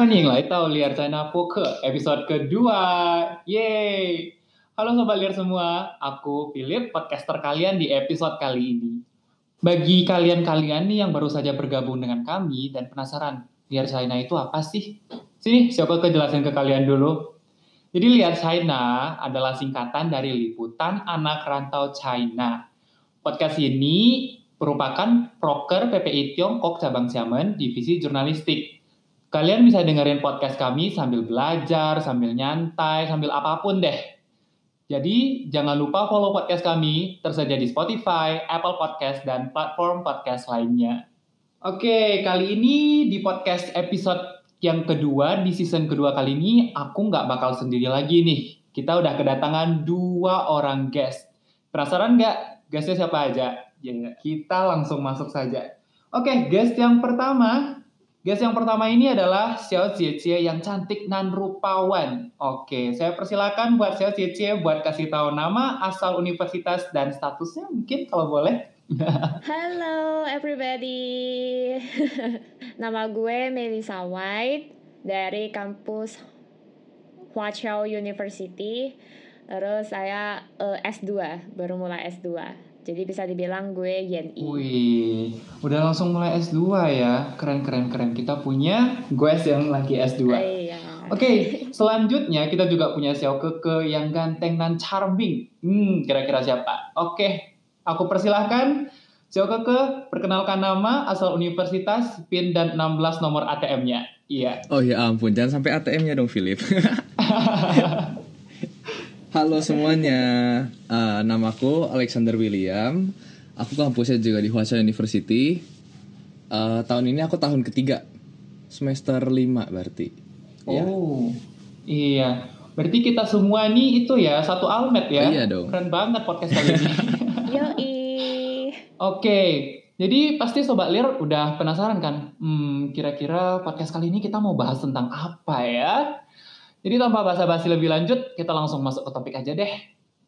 欢迎来到 Liar China Poker episode kedua. Yeay. Halo Sobat Liar semua, aku Philip, podcaster kalian di episode kali ini. Bagi kalian-kalian nih yang baru saja bergabung dengan kami dan penasaran, Liar China itu apa sih? Sini, siapa kejelasin ke kalian dulu. Jadi Liar China adalah singkatan dari Liputan Anak Rantau China. Podcast ini merupakan proker PPI Tiongkok cabang Xiamen divisi jurnalistik. Kalian bisa dengerin podcast kami sambil belajar, sambil nyantai, sambil apa pun deh. Jadi jangan lupa follow podcast kami tersedia di Spotify, Apple Podcast, dan platform podcast lainnya. Oke, kali ini di podcast episode yang kedua, di season kedua kali ini, aku nggak bakal sendiri lagi nih. Kita udah kedatangan dua orang guest. Penasaran nggak guestnya siapa aja? Ya, kita langsung masuk saja. Oke, guest yang pertama Guys yang pertama ini adalah Xiao Jie yang cantik nan rupawan. Oke, saya persilakan buat Xiao Jie buat kasih tahu nama, asal universitas dan statusnya mungkin kalau boleh. Halo everybody. nama gue Melissa White dari kampus Huaqiao University. Terus saya uh, S2, baru mulai S2. Jadi bisa dibilang gue YNI. Wih, udah langsung mulai S2 ya. Keren keren keren. Kita punya gue yang lagi S2. Iya. Oke, okay, selanjutnya kita juga punya Xiao Keke yang ganteng dan charming. Hmm, kira-kira siapa? Oke, okay, aku persilahkan Xiao Keke perkenalkan nama, asal universitas, PIN dan 16 nomor ATM-nya. Iya. Oh ya ampun, jangan sampai ATM-nya dong, Philip. Halo semuanya, uh, namaku Alexander William. Aku kampusnya juga di Huacha University. Uh, tahun ini aku tahun ketiga, semester 5 berarti. Ya. Oh, iya. Berarti kita semua nih itu ya satu almet ya. iya dong. Keren banget podcast kali ini. Yoi. Oke, jadi pasti Sobat Lir udah penasaran kan? Hmm, kira-kira podcast kali ini kita mau bahas tentang apa ya? Jadi tanpa basa-basi lebih lanjut, kita langsung masuk ke topik aja deh.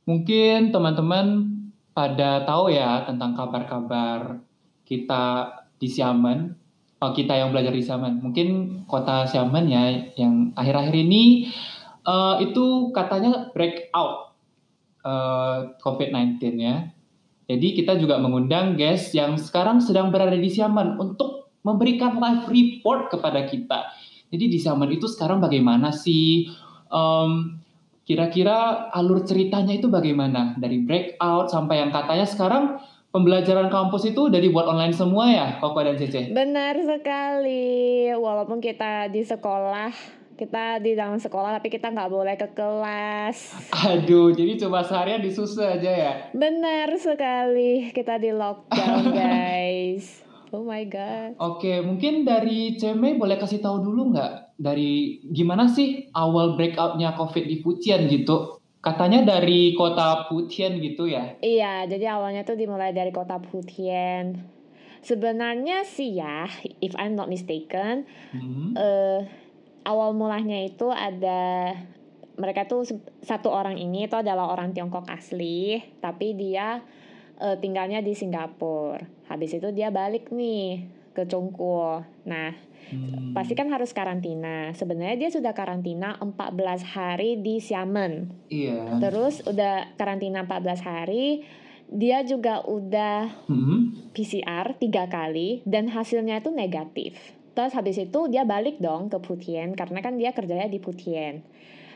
Mungkin teman-teman pada tahu ya tentang kabar-kabar kita di Xiamen, oh, kita yang belajar di Xiamen. Mungkin kota Xiamen ya yang akhir-akhir ini uh, itu katanya breakout uh, COVID-19 ya. Jadi kita juga mengundang guys yang sekarang sedang berada di Xiamen untuk memberikan live report kepada kita jadi di zaman itu sekarang bagaimana sih? Um, kira-kira alur ceritanya itu bagaimana? Dari breakout sampai yang katanya sekarang pembelajaran kampus itu dari buat online semua ya, Koko dan Cece? Benar sekali. Walaupun kita di sekolah, kita di dalam sekolah tapi kita nggak boleh ke kelas. Aduh, jadi coba seharian di susu aja ya? Benar sekali, kita di lockdown guys. Oh my god. Oke, mungkin dari Ceme boleh kasih tahu dulu nggak dari gimana sih awal breakoutnya COVID di Fujian gitu? Katanya dari kota Fujian gitu ya? Iya, jadi awalnya tuh dimulai dari kota Fujian. Sebenarnya sih ya, if I'm not mistaken, hmm. uh, awal mulanya itu ada mereka tuh satu orang ini itu adalah orang Tiongkok asli, tapi dia uh, tinggalnya di Singapura. Habis itu dia balik nih ke Congkuo. Nah, hmm. pasti kan harus karantina. Sebenarnya dia sudah karantina 14 hari di Xiamen. Iya. Terus udah karantina 14 hari, dia juga udah hmm. PCR tiga kali dan hasilnya itu negatif. Terus habis itu dia balik dong ke Putien karena kan dia kerjanya di Putien.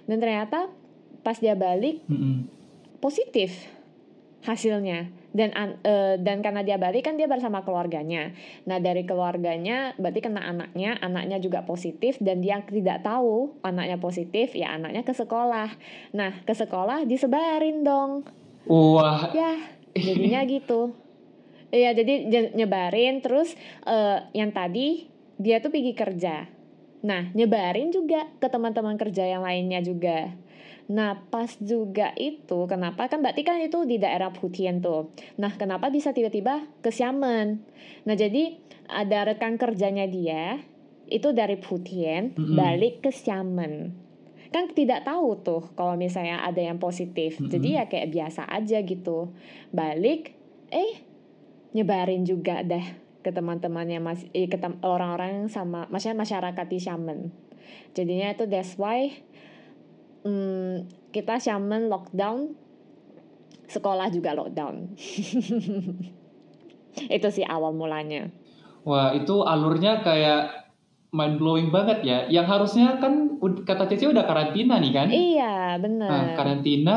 Dan ternyata pas dia balik hmm. positif hasilnya dan uh, dan karena dia balik kan dia bersama keluarganya. Nah dari keluarganya berarti kena anaknya, anaknya juga positif dan dia tidak tahu anaknya positif ya anaknya ke sekolah. Nah ke sekolah disebarin dong. Wah. Ya jadinya gitu. Iya jadi nyebarin terus uh, yang tadi dia tuh pergi kerja. Nah nyebarin juga ke teman-teman kerja yang lainnya juga. Nah, pas juga itu, kenapa kan berarti kan itu di daerah Putian tuh. Nah, kenapa bisa tiba-tiba ke Xiamen? Nah, jadi ada rekan kerjanya dia itu dari Putian mm -hmm. balik ke Xiamen. Kan tidak tahu tuh kalau misalnya ada yang positif. Mm -hmm. Jadi ya kayak biasa aja gitu. Balik eh nyebarin juga deh ke teman-temannya mas eh, ke orang-orang sama maksudnya masyarakat di Xiamen. Jadinya itu that's why hmm, kita Xiamen lockdown, sekolah juga lockdown. itu sih awal mulanya. Wah, itu alurnya kayak mind blowing banget ya. Yang harusnya kan kata Cici udah karantina nih kan? Iya, Nah, benar. karantina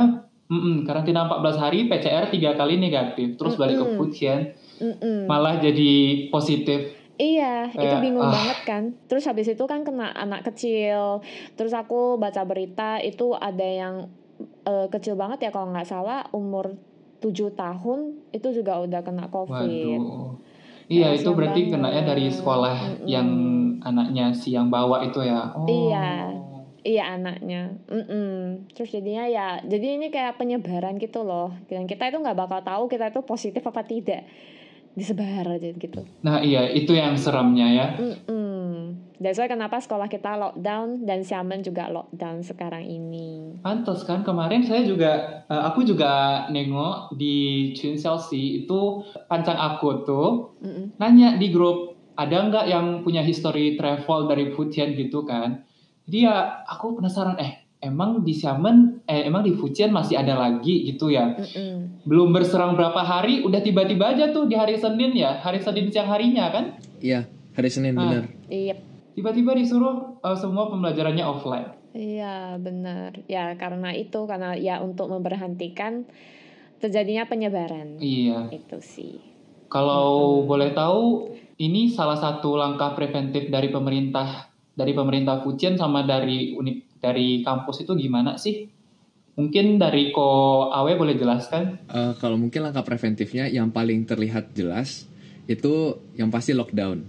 mm-mm, karantina 14 hari PCR tiga kali negatif terus balik ke. Fujian Mm-mm. malah jadi positif Iya, itu bingung ah. banget kan. Terus habis itu kan kena anak kecil. Terus aku baca berita itu ada yang eh, kecil banget ya kalau nggak salah umur 7 tahun itu juga udah kena COVID. waduh iya Kasian itu berarti banget. kenanya dari sekolah Mm-mm. yang anaknya si yang bawa itu ya oh. Iya. Iya anaknya. Mm-mm. Terus jadinya ya, jadi ini kayak penyebaran gitu loh. Dan kita itu nggak bakal tahu kita itu positif apa tidak. Disebar aja gitu. nah iya itu yang seremnya ya Mm-mm. That's why kenapa sekolah kita lockdown dan Xiamen juga lockdown sekarang ini. Pantes kan kemarin saya juga eh, aku juga nengok di Twin Chelsea itu pancang aku tuh Mm-mm. nanya di grup ada nggak yang punya history travel dari Fujian gitu kan jadi ya aku penasaran eh emang di Xiamen eh emang di Fujian masih ada lagi gitu ya Mm-mm. belum berserang berapa hari udah tiba-tiba aja tuh di hari Senin ya hari Senin siang harinya kan Iya, hari Senin Ah. bener. Iya, tiba-tiba disuruh eh, semua pembelajarannya offline iya benar. Ya karena itu karena ya untuk memberhentikan terjadinya penyebaran. iya Itu sih. kalau boleh tahu ini salah satu langkah preventif dari pemerintah dari pemerintah Fujian sama dari uni dari kampus itu gimana sih? Mungkin dari Ko Awe boleh jelaskan? Eh, kalau mungkin langkah preventifnya yang paling terlihat jelas itu yang pasti lockdown.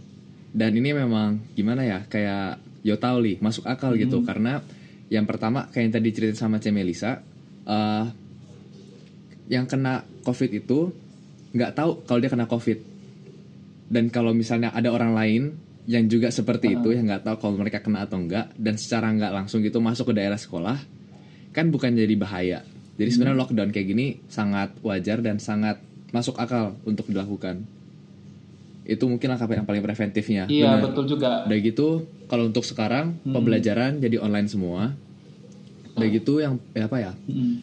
Dan ini memang gimana ya kayak yo li masuk akal gitu. Karena yang pertama kayak yang tadi cerita sama Cemelisa eh yang kena covid itu nggak tahu kalau dia kena covid. Dan kalau misalnya ada orang lain yang juga seperti itu yang nggak tahu kalau mereka kena atau enggak dan secara nggak langsung gitu masuk ke daerah sekolah kan bukan jadi bahaya jadi sebenarnya lockdown kayak gini sangat wajar dan sangat masuk akal untuk dilakukan itu mungkin langkah yang paling preventifnya iya Benar. betul juga Udah gitu kalau untuk sekarang pembelajaran jadi online semua. Udah gitu yang ya apa ya? Mm.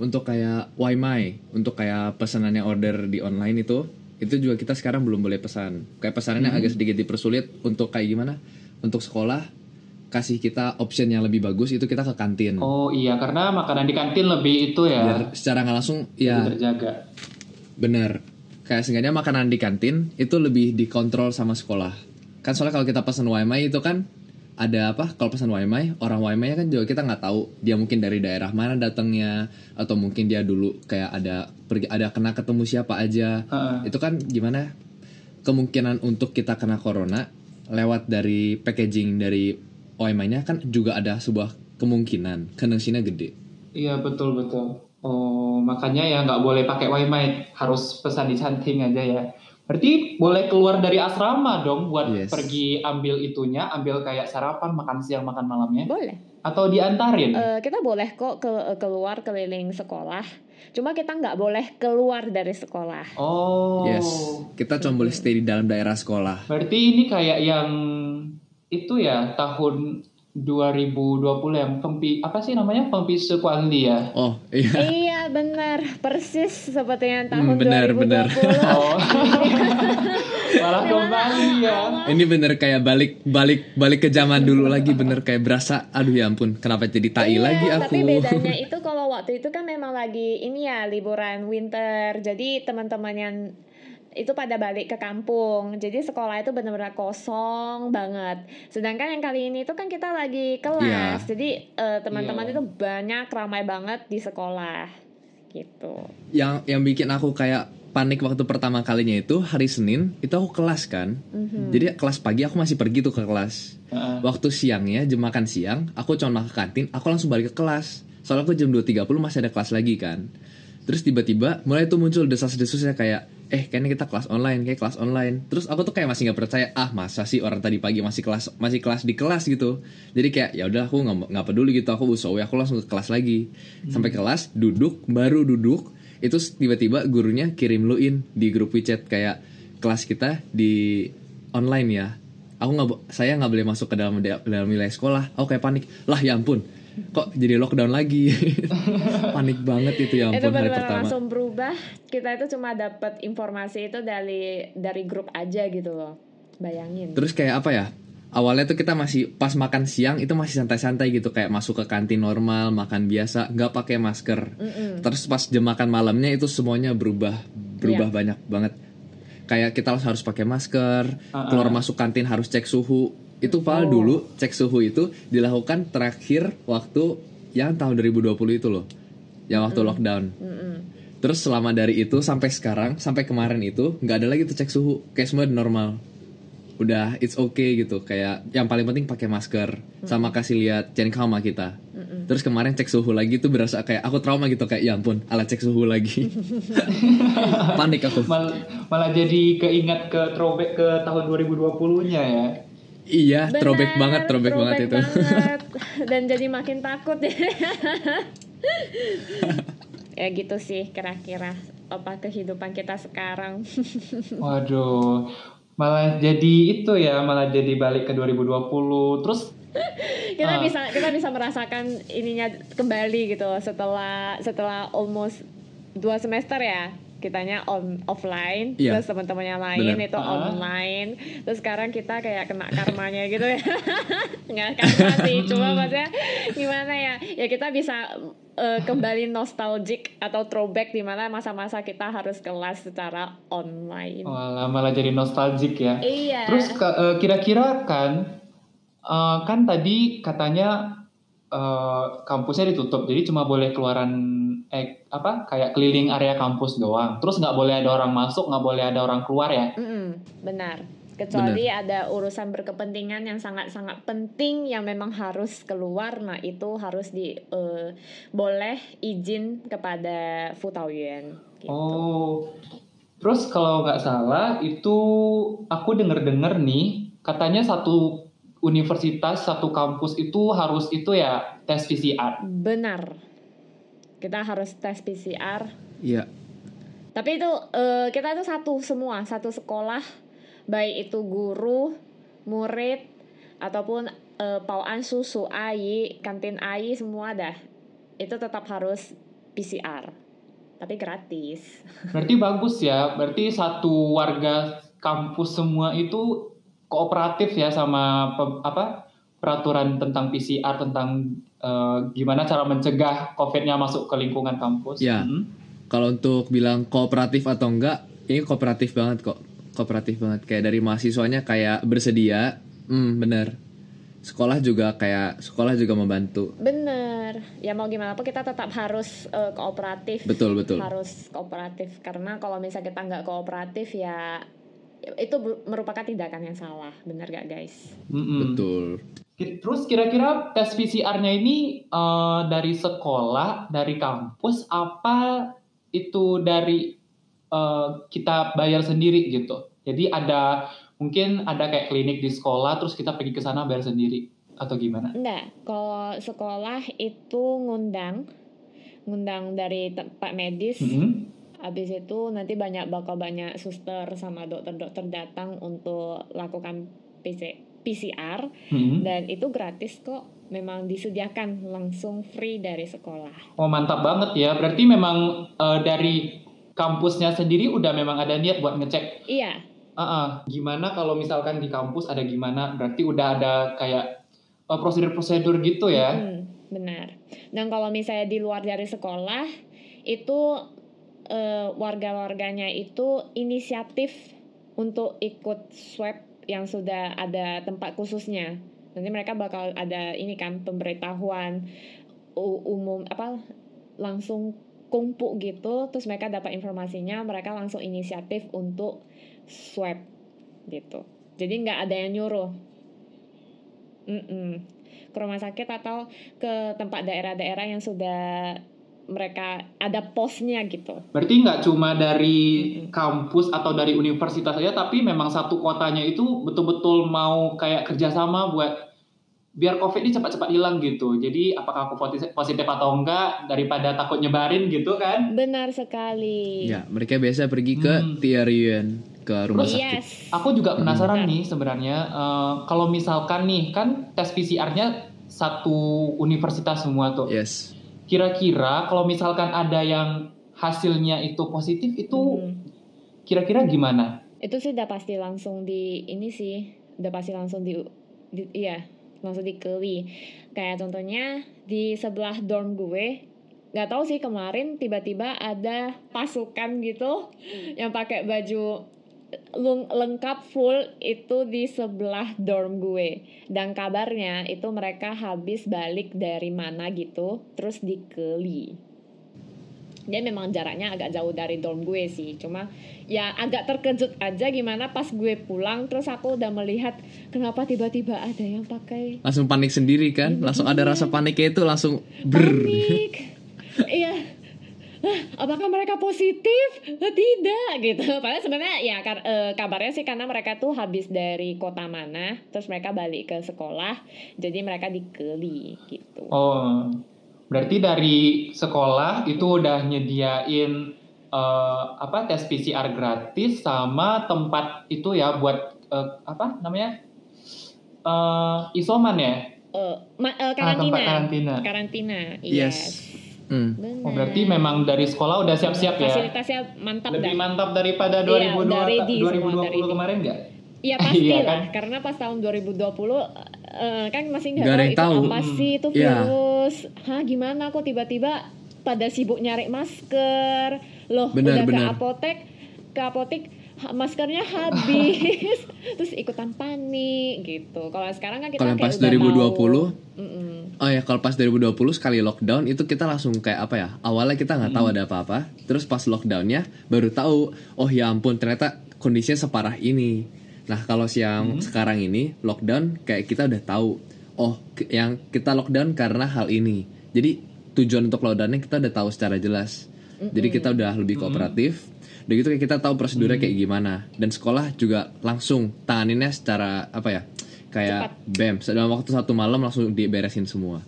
Untuk kayak Waimai, untuk kayak pesanannya order di online itu, itu juga kita sekarang belum boleh pesan. Kayak pesanannya agak sedikit dipersulit untuk kayak gimana? Untuk sekolah kasih kita option yang lebih bagus itu kita ke kantin. oh iya karena makanan di kantin lebih itu ya Biar secara nggak langsung ya terjaga Bener. Kayak seenggaknya makanan di kantin itu lebih dikontrol sama sekolah. Kan soalnya kalau kita pesan Waimai itu kan ada apa? Kalau pesan Waimai, orang Waimai kan juga kita nggak tahu dia mungkin dari daerah mana datangnya atau mungkin dia dulu kayak ada pergi ada kena ketemu siapa aja. Heeh. Itu kan gimana? Kemungkinan untuk kita kena corona lewat dari packaging dari Waimai-nya kan juga ada sebuah kemungkinan kemungkinan gede. iya betul betul oh makanya ya nggak boleh pakai wifi harus pesan di canting aja ya berarti boleh keluar dari asrama dong buat Yes. pergi ambil itunya ambil kayak sarapan makan siang makan malamnya Boleh. atau diantarin Eh, kita boleh kok ke keluar keliling sekolah. Cuma kita nggak boleh keluar dari sekolah. oh Yes. Kita cuma boleh stay di dalam daerah sekolah. berarti ini kayak yang itu ya tahun 2020 yang pempi apa sih namanya pempisu kuali ya Oh, iya. iya benar, persis seperti yang tahun Hmm, benar, 2020. benar. oh malah kembali ya Ini bener kayak balik balik balik ke zaman dulu lagi bener kayak berasa aduh ya ampun kenapa jadi tai Iya, lagi aku. Tapi bedanya itu kalau waktu itu kan memang lagi ini ya liburan winter. Jadi teman-teman yang itu pada balik ke kampung. Jadi sekolah itu benar-benar kosong banget. Sedangkan yang kali ini itu kan kita lagi kelas. Iya. Jadi eh, teman-teman Iya. itu banyak ramai banget di sekolah. Gitu. Yang yang bikin aku kayak panik waktu pertama kalinya itu hari Senin itu aku kelas kan. Mhm. Jadi kelas pagi aku masih pergi tuh ke kelas. Heeh. Waktu siangnya jam makan siang aku cuma makan ke kantin, aku langsung balik ke kelas. Soalnya aku jam 2.30 masih ada kelas lagi kan. Terus tiba-tiba mulai tuh muncul desas-desusnya kayak eh kayaknya kita kelas online, kayak kelas online. Terus aku tuh kayak masih nggak percaya, ah masa sih orang tadi pagi masih kelas masih kelas di kelas gitu. Jadi kayak ya udah aku nggak nggak peduli gitu, aku usaha aku langsung ke kelas lagi. Sampai kelas duduk, baru duduk, itu tiba-tiba gurunya kirim lu in di grup WeChat kayak kelas kita di online ya aku nggak saya nggak boleh masuk ke dalam dalam wilayah sekolah aku kayak panik lah ya ampun kok jadi lockdown lagi? Panik banget itu ya itu ampun hari benar pertama. langsung berubah. Kita itu cuma dapat informasi itu dari dari grup aja gitu loh. Bayangin. Terus kayak apa ya? Awalnya tuh kita masih pas makan siang itu masih santai-santai gitu. Kayak masuk ke kantin normal makan biasa nggak pakai masker. Mm-mm. terus pas jam makan malamnya itu semuanya berubah berubah Iya. banyak banget. Kayak kita harus pakai masker Ah, keluar ah. masuk kantin harus cek suhu itu padahal Oh. dulu cek suhu itu dilakukan terakhir waktu yang tahun 2020 itu loh. Yang waktu lockdown. Mm-mm. terus selama dari itu sampai sekarang sampai kemarin itu nggak ada lagi tuh cek suhu. Kayak semua normal. Udah it's okay gitu. Kayak yang paling penting pakai masker sama kasih lihat sama kita. Terus kemarin cek suhu lagi tuh berasa kayak aku trauma gitu kayak ya ampun alat cek suhu lagi. Panik aku. Mal- malah jadi keingat ke throwback ke tahun 2020-nya ya. Iya Benar, throwback banget throwback, banget itu banget. dan jadi makin takut ya ya gitu sih kira-kira apa kehidupan kita sekarang Waduh, malah jadi itu ya, malah jadi balik ke 2020. Terus kita Ah. bisa kita bisa merasakan ininya kembali gitu setelah setelah almost dua semester ya kitanya on offline Iya. terus teman-temannya lain Bener. itu Ah. online terus sekarang kita kayak kena karmanya gitu ya nggak karma sih cuma maksudnya gimana ya ya kita bisa eh, kembali nostalgic atau throwback di mana masa-masa kita harus kelas secara online malah, malah jadi nostalgic ya. iya Terus ke- eh, kira-kira kan, eh, kan tadi katanya eh, kampusnya ditutup, jadi cuma boleh keluaran eh apa kayak keliling area kampus doang. Terus nggak boleh ada orang masuk, nggak boleh ada orang keluar ya. Mm-mm, benar. Kecuali ada urusan berkepentingan yang sangat-sangat penting yang memang harus keluar, nah itu harus di eh, boleh izin kepada Futauyen. Gitu. Oh, terus kalau nggak salah itu aku denger-denger nih katanya satu universitas satu kampus itu harus itu ya tes PCR. Benar. Kita harus tes PCR. iya Tapi itu eh, kita itu satu semua, satu sekolah, baik itu guru, murid, ataupun eh, pawaan susu, AI, kantin AI semua dah. Itu tetap harus PCR. Tapi gratis. Berarti bagus ya. Berarti satu warga kampus semua itu kooperatif ya sama apa peraturan tentang PCR tentang eh, gimana cara mencegah COVID-nya masuk ke lingkungan kampus. Ya. Hmm. kalau untuk bilang kooperatif atau enggak ini kooperatif banget kok kooperatif banget kayak dari mahasiswanya kayak bersedia hmm bener sekolah juga kayak sekolah juga membantu Bener. Ya mau gimana pun kita tetap harus eh, kooperatif. betul betul Harus kooperatif karena kalau misalnya kita nggak kooperatif ya itu merupakan tindakan yang salah. Bener gak guys? Mm-mm. betul Terus kira-kira tes PCR-nya ini eh, dari sekolah, dari kampus, apa itu dari eh, kita bayar sendiri gitu? Jadi ada mungkin ada kayak klinik di sekolah, terus kita pergi ke sana bayar sendiri atau gimana? Enggak, kalau sekolah itu ngundang ngundang dari tempat medis. Mm-mm. Habis itu nanti banyak bakal banyak suster sama dokter-dokter datang untuk lakukan PC, PCR Mm-mm. dan itu gratis kok. Memang disediakan langsung free dari sekolah. Oh mantap banget ya. Berarti memang eh, dari kampusnya sendiri udah memang ada niat buat ngecek. Iya, Ah, ah. gimana kalau misalkan di kampus ada gimana? Berarti udah ada kayak eh, prosedur-prosedur gitu ya? Mm, benar. Dan kalau misalnya di luar dari sekolah itu eh, warga-warganya itu inisiatif untuk ikut swab yang sudah ada tempat khususnya. Nanti mereka bakal ada ini kan pemberitahuan umum apa langsung kumpul gitu, terus mereka dapat informasinya, mereka langsung inisiatif untuk swab gitu. Jadi nggak ada yang nyuruh. Mm-mm. Ke rumah sakit atau ke tempat daerah-daerah yang sudah mereka ada posnya gitu. Berarti nggak cuma dari kampus atau dari universitas saja, tapi memang satu kotanya itu betul-betul mau kayak kerjasama buat biar covid ini cepat-cepat hilang gitu. Jadi apakah aku positif, atau enggak daripada takut nyebarin gitu kan? Benar sekali. Ya, mereka biasa pergi ke Hmm. Tiarian ke rumah Terus- sakit. Yes. Aku juga penasaran Benar. nih sebenarnya eh, kalau misalkan nih kan tes PCR-nya satu universitas semua tuh. Yes. Kira-kira kalau misalkan ada yang hasilnya itu positif itu Mhm. kira-kira gimana? Itu sih udah pasti langsung di ini sih, udah pasti langsung di, di iya, langsung dikeli. Kayak contohnya di sebelah dorm gue, nggak tahu sih kemarin tiba-tiba ada pasukan gitu yang pakai baju lengkap full itu di sebelah dorm gue. Dan kabarnya itu mereka habis balik dari mana gitu, terus dikeli. Dia memang jaraknya agak jauh dari dorm gue sih, cuma ya agak terkejut aja gimana pas gue pulang terus aku udah melihat kenapa tiba-tiba ada yang pakai Langsung panik sendiri kan? Langsung ada rasa paniknya itu langsung panik. Iya. Apakah mereka positif? Eh, Tidak gitu. Padahal sebenarnya ya kar- eh, kabarnya sih karena mereka tuh habis dari kota mana, terus mereka balik ke sekolah, jadi mereka dikeli gitu. Oh, berarti dari sekolah itu udah nyediain eh, apa tes PCR gratis sama tempat itu ya buat eh, apa namanya Eh, isoman ya? Eh, ma- eh, Ah, tempat karantina. karantina. Karantina. Yes. Hmm. Benar. Oh, berarti memang dari sekolah udah siap-siap ya? Fasilitasnya mantap Lebih dah. mantap daripada Iya, 2020, udah ready semua, 2020 udah ready. kemarin nggak? Iya pasti Iya, lah, kan? karena pas tahun 2020 eh, kan masih nggak tahu itu tahu. apa Hmm. sih itu Iya. virus. Hah gimana kok tiba-tiba pada sibuk nyari masker. Loh Benar, udah benar. ke apotek, ke apotek maskernya habis. Terus ikutan panik gitu. Kalau sekarang kan kita Kalau pas udah 2020 tahu. Mm-mm. Oh ya, kalau pas 2020 sekali lockdown itu kita langsung kayak apa ya? Awalnya kita nggak tahu ada apa-apa, terus pas lockdownnya baru tahu, oh ya ampun ternyata kondisinya separah ini. Nah kalau yang sekarang ini lockdown kayak kita udah tahu, oh yang kita lockdown karena hal ini. Jadi tujuan untuk lockdownnya kita udah tahu secara jelas. Jadi kita udah lebih kooperatif. Udah gitu kayak kita tahu prosedurnya kayak gimana. Dan sekolah juga langsung tanganinnya secara apa ya? Kayak bam, dalam waktu satu malam langsung diberesin semua.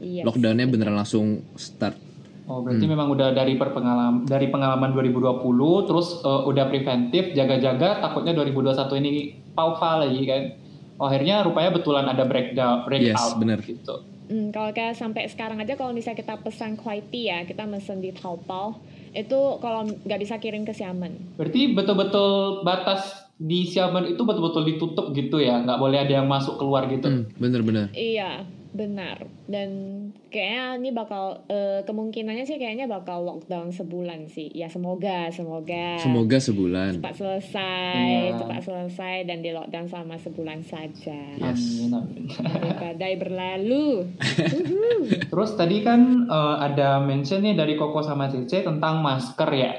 Iya. Lockdownnya beneran langsung start. Oh, berarti Hmm. memang udah dari perpengalaman dari pengalaman 2020 terus eh, udah preventif jaga-jaga takutnya 2021 ini paufa lagi kan. Oh, akhirnya rupanya betulan ada breakdown breakout Yes, bener. gitu. Hmm, kalau kayak sampai sekarang aja kalau misalnya kita pesan kualiti ya, kita mesen di Taobao, itu kalau nggak bisa kirim ke Xiamen. Berarti betul-betul batas di Xiamen itu betul-betul ditutup gitu ya, nggak boleh ada yang masuk keluar gitu. Hmm, bener-bener. Iya, benar. Dan kayaknya ini bakal eh, kemungkinannya sih kayaknya bakal lockdown sebulan sih. Ya semoga, semoga. Semoga sebulan. cepat selesai, Iya. cepat selesai dan di lockdown selama sebulan saja. Yes. Amin, amin. Sampai badai berlalu. Terus tadi kan eh, ada mention nih dari Koko sama Cece tentang masker ya.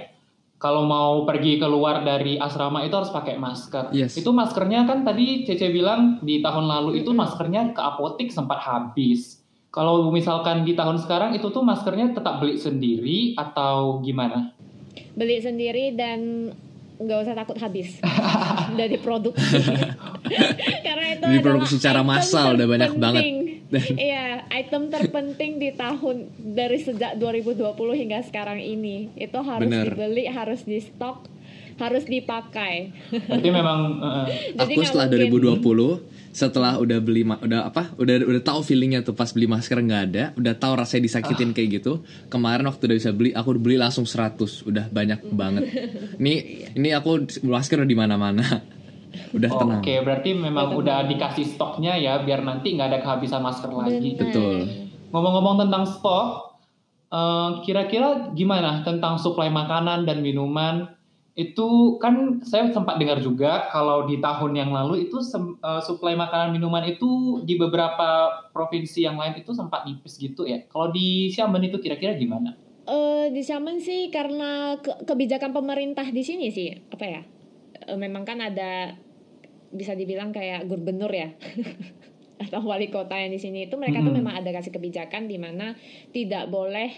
Kalau mau pergi keluar dari asrama itu harus pakai masker. Yes. Itu maskernya kan tadi Cece bilang di tahun lalu itu maskernya ke apotik sempat habis. Kalau misalkan di tahun sekarang itu tuh maskernya tetap beli sendiri atau gimana? Beli sendiri dan nggak usah takut habis dari produksi. Karena itu Diproduksi secara massal udah banyak banget. Iya, item terpenting di tahun dari sejak 2020 hingga sekarang ini. Itu harus Bener. dibeli, harus di stok, harus dipakai. Berarti memang eh, Jadi Aku setelah mungkin- 2020 setelah udah beli udah apa udah udah tahu feelingnya tuh pas beli masker nggak ada udah tahu rasanya Ah. disakitin kayak gitu kemarin waktu udah bisa beli aku beli langsung 100 udah banyak banget ini ini aku masker udah di mana mana udah tenang Oke, berarti memang Udah dikasih stoknya ya biar nanti nggak ada kehabisan masker lagi. Betul. Ngomong-ngomong tentang stok, eh, kira-kira gimana tentang suplai makanan dan minuman? Itu kan saya sempat dengar juga kalau di tahun yang lalu itu eh, suplai makanan minuman itu di beberapa provinsi yang lain itu sempat nipis gitu ya. Kalau di Xiamen itu kira-kira gimana? Eh di Xiamen sih karena ke- kebijakan pemerintah di sini sih apa ya eh, memang kan ada bisa dibilang kayak gubernur ya atau wali kota yang di sini itu mereka tuh Mm-mm. memang ada kasih kebijakan di mana tidak boleh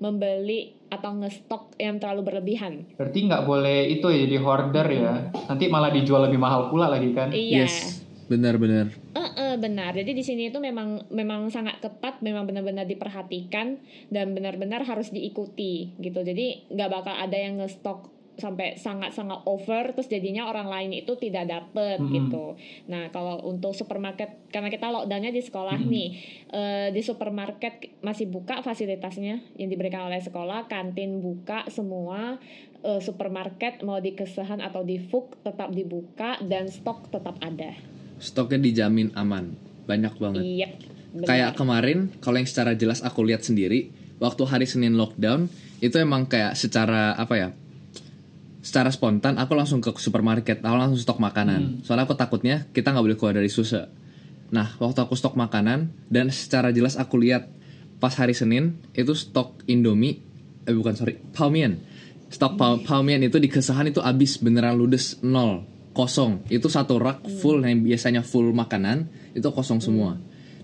membeli atau ngestok yang terlalu berlebihan. Berarti nggak boleh itu ya jadi hoarder ya. Nanti malah dijual lebih mahal pula lagi kan? Iya. yes benar-benar Eh, Heeh, benar. Jadi di sini itu memang memang sangat ketat, memang benar-benar diperhatikan dan benar-benar harus diikuti gitu. Jadi nggak bakal ada yang ngestok sampai sangat-sangat over terus jadinya orang lain itu tidak dapet Mm-mm. gitu. Nah kalau untuk supermarket karena kita lockdownnya di sekolah Mm-mm. nih eh, di supermarket masih buka fasilitasnya yang diberikan oleh sekolah, kantin buka semua, eh, supermarket mau di Kesehan atau di Fuk tetap dibuka dan stok tetap ada. Stoknya dijamin aman. Banyak banget. Iya. benar. Kayak kemarin kalau yang secara jelas aku lihat sendiri waktu hari Senin lockdown itu emang kayak secara apa ya? Secara spontan aku langsung ke supermarket, aku langsung stok makanan. Soalnya aku takutnya kita nggak boleh keluar dari susah. Nah, waktu aku stok makanan dan secara jelas aku lihat pas hari Senin itu stok Indomie eh bukan sorry, Palmian. Stok Pal Palmian itu di kesahan itu habis beneran ludes nol kosong. Itu satu rak full yang biasanya full makanan itu kosong semua.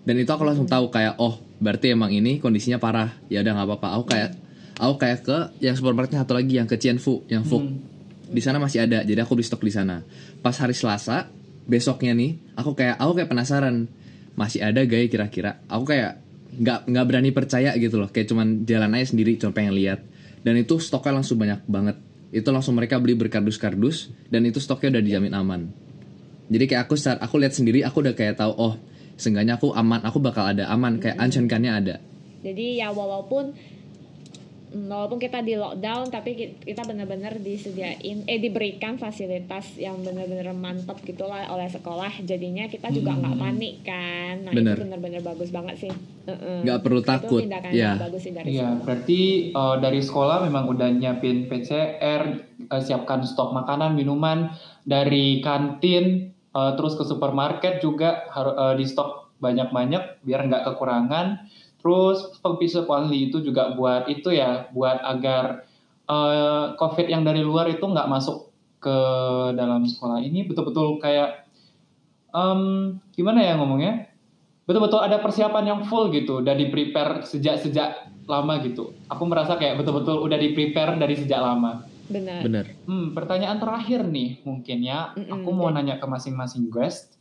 Dan itu aku langsung tahu kayak oh berarti emang ini kondisinya parah. Ya udah nggak apa-apa. Aku kayak aku kayak ke yang supermarketnya satu lagi yang ke Cianfu yang Fuk di sana masih ada. Jadi aku beli stok di sana. Pas hari Selasa besoknya nih aku kayak aku kayak penasaran masih ada gak ya kira-kira? Aku kayak nggak nggak berani percaya gitu loh. Kayak cuman jalan aja sendiri cuma pengen lihat. Dan itu stoknya langsung banyak banget. Itu langsung mereka beli berkardus-kardus dan itu stoknya udah dijamin aman. Jadi kayak aku start, aku lihat sendiri aku udah kayak tahu oh seenggaknya aku aman aku bakal ada aman. Kayak ancenkannya ada. Jadi ya walaupun walaupun kita di lockdown tapi ki- kita benar-benar disediain eh diberikan fasilitas yang benar-benar mantap gitulah oleh sekolah jadinya kita juga nggak panik kan nah Bener. itu benar-benar bagus banget sih Heeh. Nggak perlu Itu takut, tindakan ya. yang bagus sih dari Iya, sekolah. berarti eh, dari sekolah memang udah nyiapin PCR, eh, siapkan stok makanan, minuman dari kantin, eh, terus ke supermarket juga harus di stok banyak-banyak biar nggak kekurangan. Terus pempisah kuali itu juga buat itu ya, buat agar eh, COVID yang dari luar itu nggak masuk ke dalam sekolah ini betul-betul kayak em, gimana ya ngomongnya? betul-betul ada persiapan yang full gitu, udah di prepare sejak sejak lama gitu. Aku merasa kayak betul-betul udah di prepare dari sejak lama. benar bener Hmm, pertanyaan terakhir nih mungkin ya, Mm-mm, aku mau nanya ke masing-masing guest,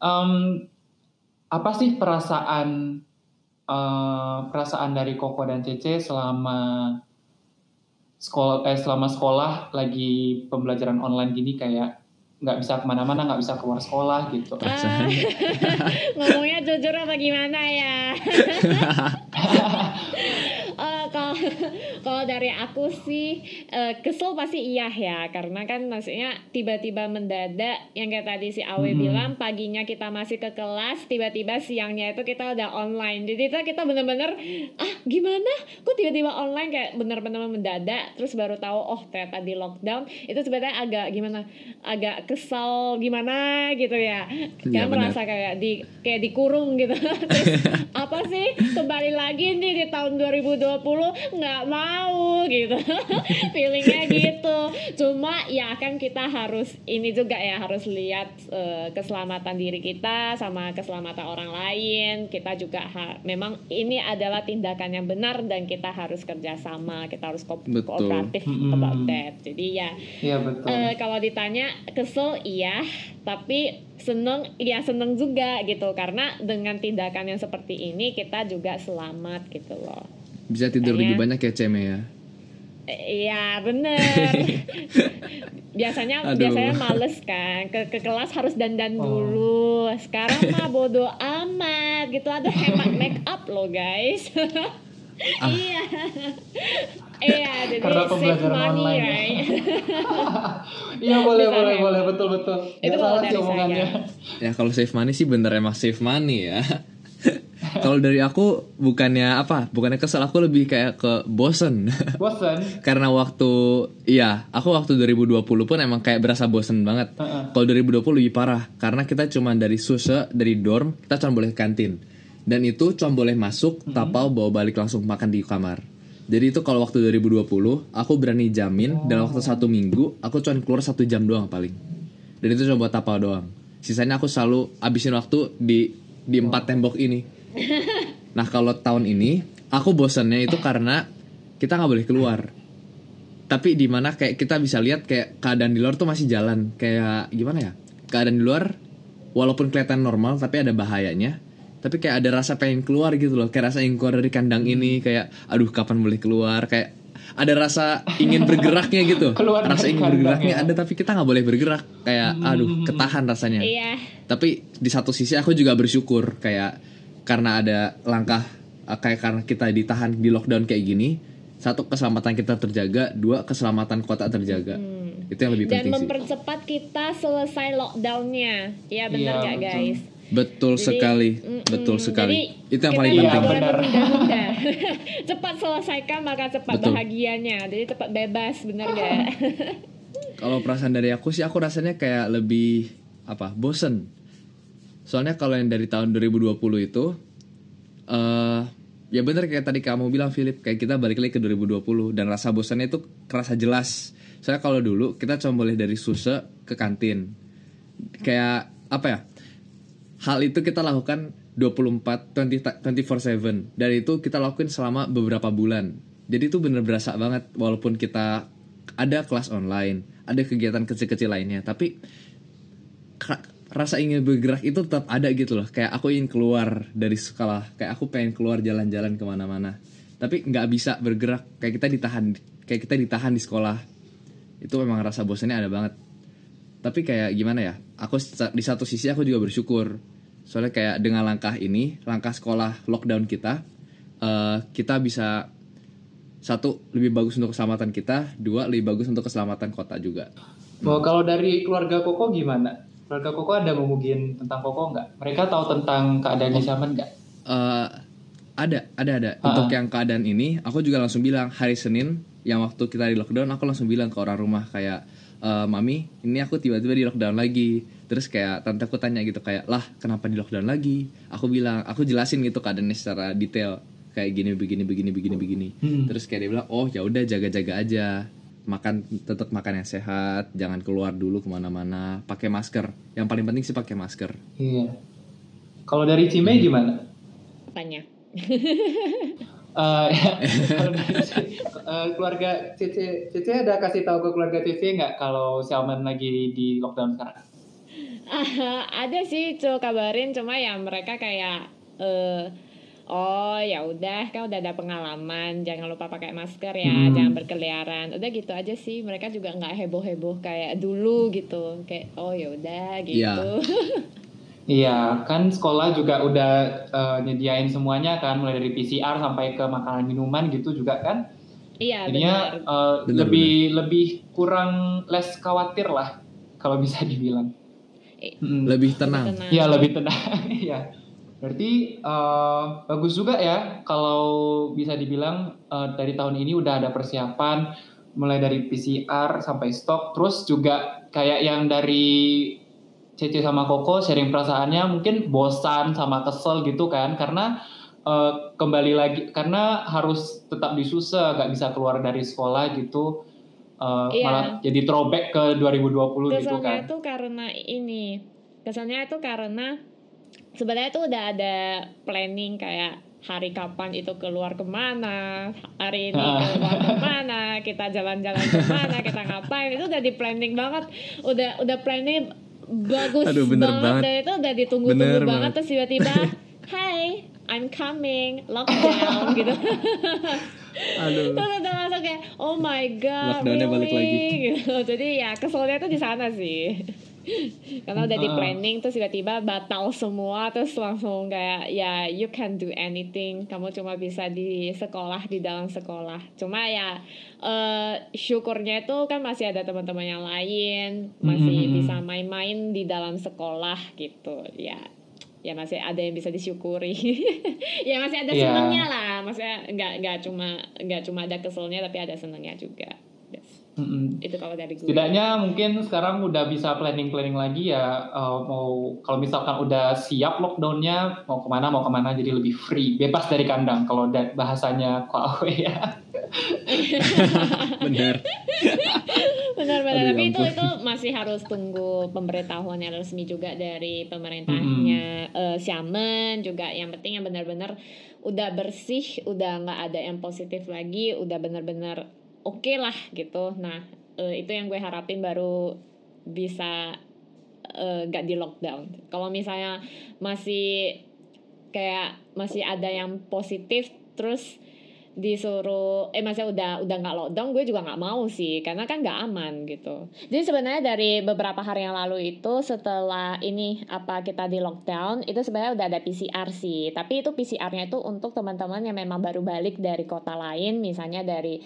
Em, apa sih perasaan eh, perasaan dari Koko dan Cece selama sekolah eh, selama sekolah lagi pembelajaran online gini kayak nggak bisa ke mana-mana, nggak bisa keluar sekolah gitu. Ah, ngomongnya jujur apa gimana ya kalau dari aku sih eh, kesel pasti iya ya. Karena kan maksudnya tiba-tiba mendadak yang kayak tadi si Awe Mhm. bilang paginya kita masih ke kelas tiba-tiba siangnya itu kita udah online. Jadi itu kita bener-bener ah gimana? Kok tiba-tiba online? Kayak bener-bener mendadak terus baru tahu oh ternyata di lockdown. Itu sebenarnya agak gimana agak kesal gimana gitu ya. Benar. merasa kayak di kayak dikurung gitu. Terus apa sih? Kembali lagi nih di tahun 2020 nggak mau gitu feelingnya gitu cuma ya kan kita harus ini juga ya harus lihat eh, keselamatan diri kita sama keselamatan orang lain kita juga ha- memang ini adalah tindakan yang benar dan kita harus kerjasama kita harus ko- Betul. kooperatif Mm-mm. about that jadi ya Iya betul. Eh, kalau ditanya kesel iya, tapi seneng iya seneng juga gitu karena dengan tindakan yang seperti ini kita juga selamat gitu loh. Bisa tidur lebih banyak ya Ceme ya Iya bener. biasanya Aduh. biasanya males kan ke ke kelas harus dandan Oh. dulu. Sekarang mah bodo amat gitu ada hemat make up loh guys. Ah. iya. Iya, jadi Karena save pembelajaran money, online. right? Iya boleh Bisa boleh hemat. boleh betul betul. Itu kalau salah dari sih omongannya. ya kalau save money sih bener emang save money ya kalau dari aku bukannya apa? Bukannya kesel aku lebih kayak ke bosen. Bosan. karena waktu iya aku waktu 2020 pun emang kayak berasa bosen banget. Heeh. kalau 2020 lebih parah karena kita cuma dari susah dari dorm kita cuma boleh kantin. Dan itu cuma boleh masuk tapau bawa balik langsung makan di kamar. Jadi itu kalau waktu 2020 aku berani jamin dalam waktu satu minggu aku cuma keluar satu jam doang paling. Dan itu cuma buat tapau doang. Sisanya aku selalu abisin waktu di di empat tembok ini nah kalau tahun ini aku bosannya itu karena kita nggak boleh keluar. Tapi di mana kayak kita bisa lihat kayak keadaan di luar tuh masih jalan. Kayak gimana ya? Keadaan di luar walaupun kelihatan normal tapi ada bahayanya. Tapi kayak ada rasa pengen keluar gitu loh. Kayak rasa ingin keluar dari kandang ini kayak aduh kapan boleh keluar? Kayak ada rasa ingin bergeraknya gitu. Keluar rasa ingin kandang bergeraknya ya. ada tapi kita nggak boleh bergerak. Kayak aduh ketahan rasanya. Iya. tapi di satu sisi aku juga bersyukur. Kayak karena ada langkah eh, kayak karena kita ditahan di lockdown kayak gini satu keselamatan kita terjaga dua keselamatan kota terjaga itu yang lebih Dan penting sih mempercepat kita selesai lockdownnya. Iya benar nggak betul. guys? betul Jadi, sekali mm-mm. betul sekali Jadi, itu yang paling penting benar. cepat selesaikan maka cepat Betul. bahagianya. Jadi cepat bebas, benar gak? kalau perasaan dari aku sih aku rasanya kayak lebih apa bosen soalnya kalau yang dari tahun 2020 itu eh ya bener kayak tadi kamu bilang Philip kayak kita balik lagi ke 2020 dan rasa bosannya itu kerasa jelas. Soalnya kalau dulu kita cuma boleh dari suse ke kantin. Kayak apa ya hal itu kita lakukan 24 20 24/7 dan itu kita lakuin selama beberapa bulan. Jadi itu bener berasa banget walaupun kita ada kelas online, ada kegiatan kecil-kecil lainnya, tapi rasa ingin bergerak itu tetap ada gitu loh. Kayak aku ingin keluar dari sekolah, kayak aku pengen keluar jalan-jalan ke mana-mana. Tapi nggak bisa bergerak, kayak kita ditahan, kayak kita ditahan di sekolah. Itu memang rasa bosannya ada banget tapi kayak gimana ya aku di satu sisi aku juga bersyukur soalnya kayak dengan langkah ini langkah sekolah lockdown kita eh, kita bisa satu lebih bagus untuk keselamatan kita dua lebih bagus untuk keselamatan kota juga Oh, kalau dari keluarga Koko gimana? Keluarga Koko ada ngomongin tentang Koko nggak? Mereka tahu tentang keadaan di zaman nggak? Eh, ada ada ada. Untuk yang keadaan ini aku juga langsung bilang hari Senin yang waktu kita di lockdown aku langsung bilang ke orang rumah kayak "Eh, mami ini aku tiba-tiba di lockdown lagi. Terus kayak tante aku tanya gitu kayak lah kenapa di lockdown lagi? Aku bilang aku jelasin gitu keadaannya secara detail. Kayak gini begini begini begini begini. Hmm. terus kayak dia bilang oh ya udah jaga-jaga aja makan tetap makan yang sehat jangan keluar dulu ke mana-mana pakai masker yang paling penting sih pakai masker Iya. Kalau dari Cime gimana? Apanya? Eh, kalau dari C- eh, keluarga Cici, Cici ada kasih tahu ke keluarga Cici nggak kalau Xiaoman lagi di lockdown sekarang? ada sih tuh kabarin cuma ya mereka kayak eh oh ya udah kan udah ada pengalaman jangan lupa pakai masker ya Hmm. jangan berkeliaran udah gitu aja sih mereka juga nggak heboh heboh kayak dulu gitu kayak oh ya udah gitu Iya, kan sekolah juga udah eh, nyediain semuanya kan, mulai dari PCR sampai ke makanan minuman gitu juga kan. iya Jadinya benar eh, Benar, lebih lebih kurang less khawatir lah kalau bisa dibilang. Eh, Mm. lebih tenang tenang. Iya lebih tenang. Iya. Berarti eh, bagus juga ya kalau bisa dibilang eh, dari tahun ini udah ada persiapan mulai dari PCR sampai stok, terus juga kayak yang dari Cece sama Koko sharing perasaannya mungkin bosan sama kesel gitu kan karena eh, kembali lagi karena harus tetap di SUSE nggak bisa keluar dari sekolah gitu Eh, Iya. malah jadi throwback ke 2020 gitu kesannya kan. itu karena ini kesannya itu karena sebenarnya itu udah ada planning kayak hari kapan itu keluar ke mana hari ini Ah. keluar ke mana kita jalan-jalan ke mana kita ngapain itu udah di planning banget udah udah planning bagus Aduh, bener banget, banget. dan itu udah ditunggu-tunggu banget banget. terus tiba-tiba hey I'm coming lockdown gitu aduh Terus udah langsung kayak oh my god Lockdownnya balik really? lagi. gitu jadi ya keselnya tuh di sana sih karena udah di Ah. planning terus tiba-tiba batal semua terus langsung kayak ya you can do anything kamu cuma bisa di sekolah di dalam sekolah cuma ya eh syukurnya itu kan masih ada teman-teman yang lain masih Mm-mm. bisa main-main di dalam sekolah gitu ya ya masih ada yang bisa disyukuri ya masih ada Iya. senangnya lah maksudnya nggak nggak cuma nggak cuma ada keselnya tapi ada senangnya juga Mm-mm. itu kalau dari gue Setidaknya mungkin sekarang udah bisa planning-planning lagi ya eh, mau kalau misalkan udah siap lockdownnya mau ke mana mau ke mana jadi lebih free bebas dari kandang kalau da- bahasanya Huawei ya. bener benar-benar Aduh, tapi ya itu ampun. itu masih harus tunggu pemberitahuan yang resmi juga dari pemerintahnya eh, Xiamen juga yang penting yang benar-benar udah bersih udah nggak ada yang positif lagi udah benar-benar oke lah gitu. Nah eh, itu yang gue harapin baru bisa eh, nggak di lockdown. Kalau misalnya masih kayak masih ada yang positif terus disuruh eh masa udah udah nggak lockdown gue juga nggak mau sih karena kan nggak aman gitu. Jadi sebenarnya dari beberapa hari yang lalu itu setelah ini apa kita di lockdown itu sebenarnya udah ada PCR sih. Tapi itu PCR-nya itu untuk teman-teman yang memang baru balik dari kota lain misalnya dari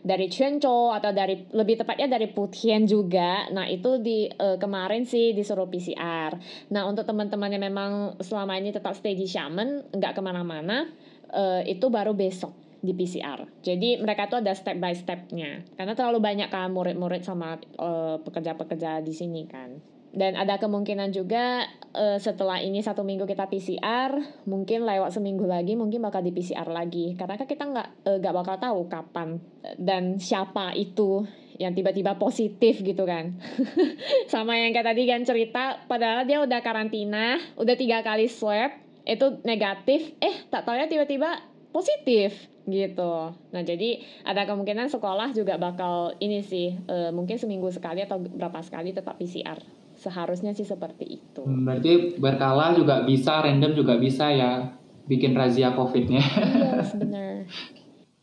dari Quanzhou atau dari lebih tepatnya dari Putian juga. Nah, itu di uh, kemarin sih disuruh PCR. Nah, untuk teman-teman yang memang selama ini tetap stay di Xiamen, nggak ke mana-mana, uh, itu baru besok di PCR. Jadi mereka tuh ada step by stepnya. Karena terlalu banyak kan murid-murid sama uh, pekerja-pekerja di sini kan. Dan ada kemungkinan juga uh, setelah ini satu minggu kita PCR, mungkin lewat seminggu lagi mungkin bakal di PCR lagi. Karena kan kita nggak uh, nggak bakal tahu kapan dan siapa itu yang tiba-tiba positif gitu kan. Sama yang kayak tadi kan cerita, padahal dia udah karantina, udah tiga kali swab, itu negatif, eh tak tahu ya tiba-tiba positif gitu. Nah jadi ada kemungkinan sekolah juga bakal ini sih uh, mungkin seminggu sekali atau berapa sekali tetap PCR. Seharusnya sih seperti itu. Berarti berkala juga bisa, random juga bisa ya bikin razia COVID-nya. Yes, benar.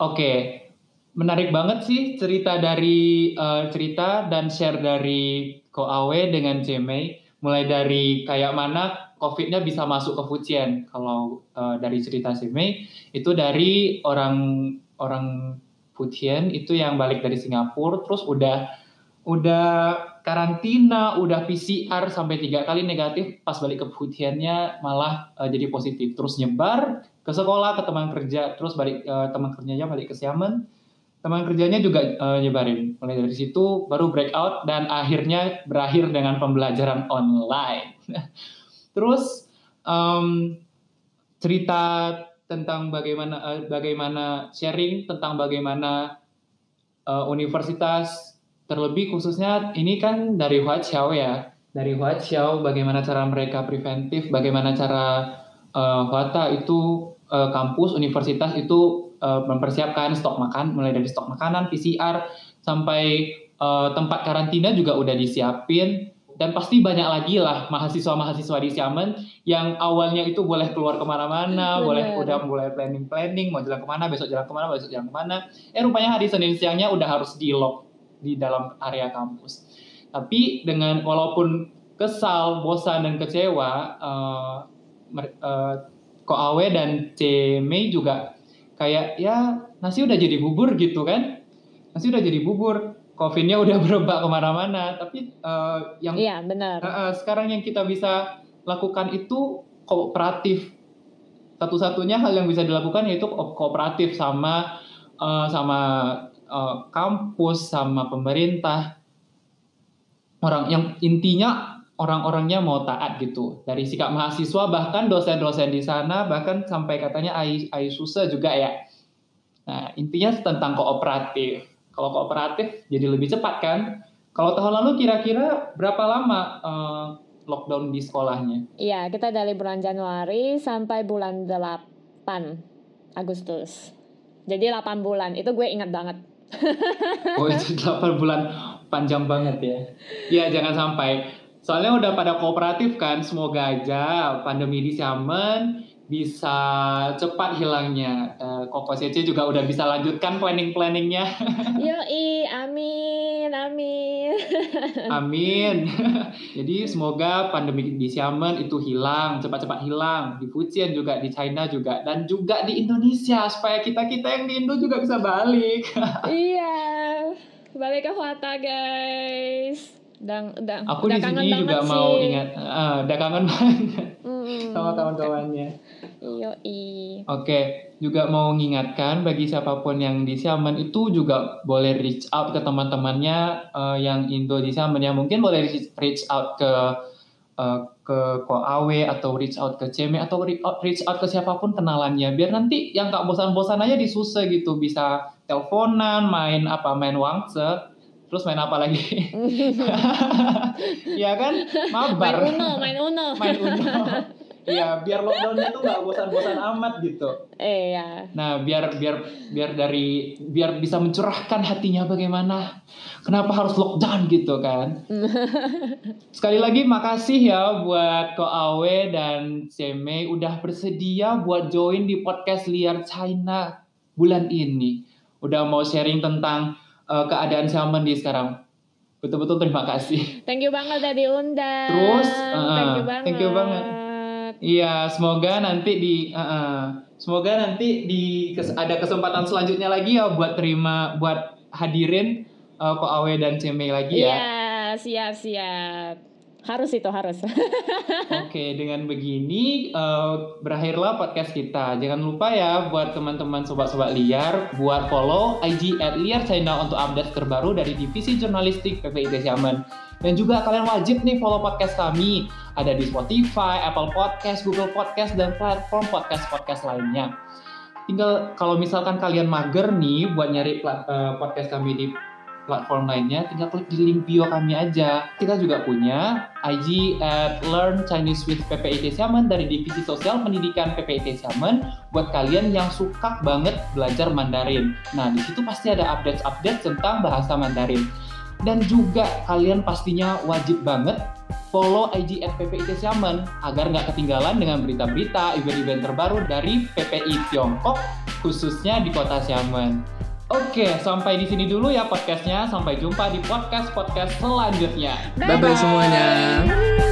Oke, menarik banget sih cerita dari uh, cerita dan share dari Ko Awe dengan Jemei. Mulai dari kayak mana COVID-nya bisa masuk ke Fujian. Kalau uh, dari cerita Jemei itu dari orang orang Fujian itu yang balik dari Singapura, terus udah udah karantina, udah PCR sampai tiga kali negatif, pas balik ke Futiannya malah uh, jadi positif, terus nyebar ke sekolah, ke teman kerja, terus balik uh, teman kerjanya balik ke Xiamen, teman kerjanya juga uh, nyebarin. Mulai dari situ baru breakout dan akhirnya berakhir dengan pembelajaran online. terus um, cerita tentang bagaimana uh, bagaimana sharing tentang bagaimana uh, universitas Terlebih khususnya ini kan dari Huaqiao ya. Dari Huaqiao bagaimana cara mereka preventif, bagaimana cara uh, Huata itu uh, kampus, universitas itu uh, mempersiapkan stok makan, mulai dari stok makanan, PCR, sampai uh, tempat karantina juga udah disiapin. Dan pasti banyak lagi lah mahasiswa-mahasiswa di Xiamen yang awalnya itu boleh keluar ke mana-mana, boleh udah mulai planning-planning, mau jalan ke mana, besok jalan ke mana, besok jalan ke mana. Eh rupanya hari Senin siangnya udah harus di lock di dalam area kampus. Tapi dengan walaupun kesal, bosan dan kecewa, uh, uh, Ko Awe dan C Mei juga kayak ya nasi udah jadi bubur gitu kan, nasi udah jadi bubur, covidnya udah berebak ke mana-mana. Tapi uh, yang iya, benar. Uh, uh, sekarang yang kita bisa lakukan itu kooperatif. Satu-satunya hal yang bisa dilakukan yaitu kooperatif sama uh, sama uh, kampus sama pemerintah orang yang intinya orang-orangnya mau taat gitu. Dari sikap mahasiswa bahkan dosen-dosen di sana bahkan sampai katanya ai ai susah juga ya. Nah intinya tentang kooperatif. Kalau kooperatif jadi lebih cepat kan? Kalau tahun lalu kira-kira berapa lama uh, lockdown di sekolahnya? Iya kita dari bulan Januari sampai bulan 8 Agustus. Jadi 8 bulan. Itu gue ingat banget oh itu 8 bulan panjang banget ya. Ya jangan sampai. Soalnya udah pada kooperatif kan, semoga aja pandemi di Xiamen bisa cepat hilangnya. Uh, Koko Cece juga udah bisa lanjutkan planning-planningnya. Yoi, amin, amin. amin. Jadi semoga pandemi di Xiamen itu hilang, cepat-cepat hilang. Di Fujian juga, di China juga. Dan juga di Indonesia, supaya kita-kita yang di Indo juga bisa balik. iya, balik ke Huata guys. Dan, dan, Aku di sini juga sih. mau ingat, uh, udah kangen banget mm, sama kawan-kawannya. Yoi. Oke, juga mau mengingatkan bagi siapa pun yang di Xiamen itu juga boleh reach out ke teman-temannya uh, yang Indo di Xiamen ya. Mungkin boleh reach out ke uh, ke Ko Awe atau reach out ke Ceme atau reach out ke siapa pun kenalannya biar nanti yang gak bosan-bosan aja disusah gitu bisa teleponan, main apa main wangse Terus main apa lagi? ya kan? Mabar. Main Uno, main Uno. main Uno. Iya, biar lockdownnya tuh nggak bosan-bosan amat gitu. Iya. Nah, biar biar biar dari biar bisa mencurahkan hatinya bagaimana. Kenapa harus lockdown gitu kan? Sekali lagi makasih ya buat Ko Awe dan Seme udah bersedia buat join di podcast Liar China bulan ini. Udah mau sharing tentang uh, keadaan Xiamen di sekarang. Betul-betul terima kasih. Thank you banget udah diundang. Terus, thank you uh, banget. thank you banget. Iya, semoga nanti di uh, uh, semoga nanti di kes- ada kesempatan selanjutnya lagi ya buat terima buat hadirin uh, Ko Awe dan Ceme lagi ya. Iya, siap siap. Harus itu harus. Oke, dengan begini eh, berakhirlah podcast kita. Jangan lupa ya buat teman-teman sobat-sobat liar buat follow IG at liar channel untuk update terbaru dari divisi jurnalistik PPIT Siamen. Dan juga kalian wajib nih follow podcast kami. Ada di Spotify, Apple Podcast, Google Podcast, dan platform podcast-podcast lainnya. Tinggal kalau misalkan kalian mager nih buat nyari eh, podcast kami di platform lainnya, tinggal klik di link bio kami aja. Kita juga punya IG at Learn Chinese with PPIT Xiamen dari Divisi Sosial Pendidikan PPIT Xiamen buat kalian yang suka banget belajar Mandarin. Nah, di situ pasti ada update-update tentang bahasa Mandarin. Dan juga kalian pastinya wajib banget follow IG at PPIT Xiamen agar nggak ketinggalan dengan berita-berita, event-event terbaru dari PPI Tiongkok, khususnya di kota Xiamen. Oke, sampai di sini dulu ya podcastnya. Sampai jumpa di podcast-podcast selanjutnya. Bye-bye semuanya.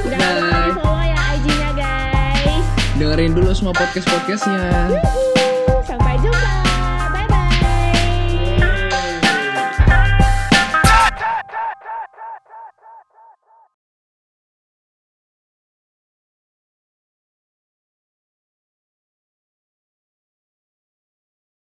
Jangan lupa Bye. di follow ya IG-nya guys. Dengerin dulu semua podcast-podcastnya.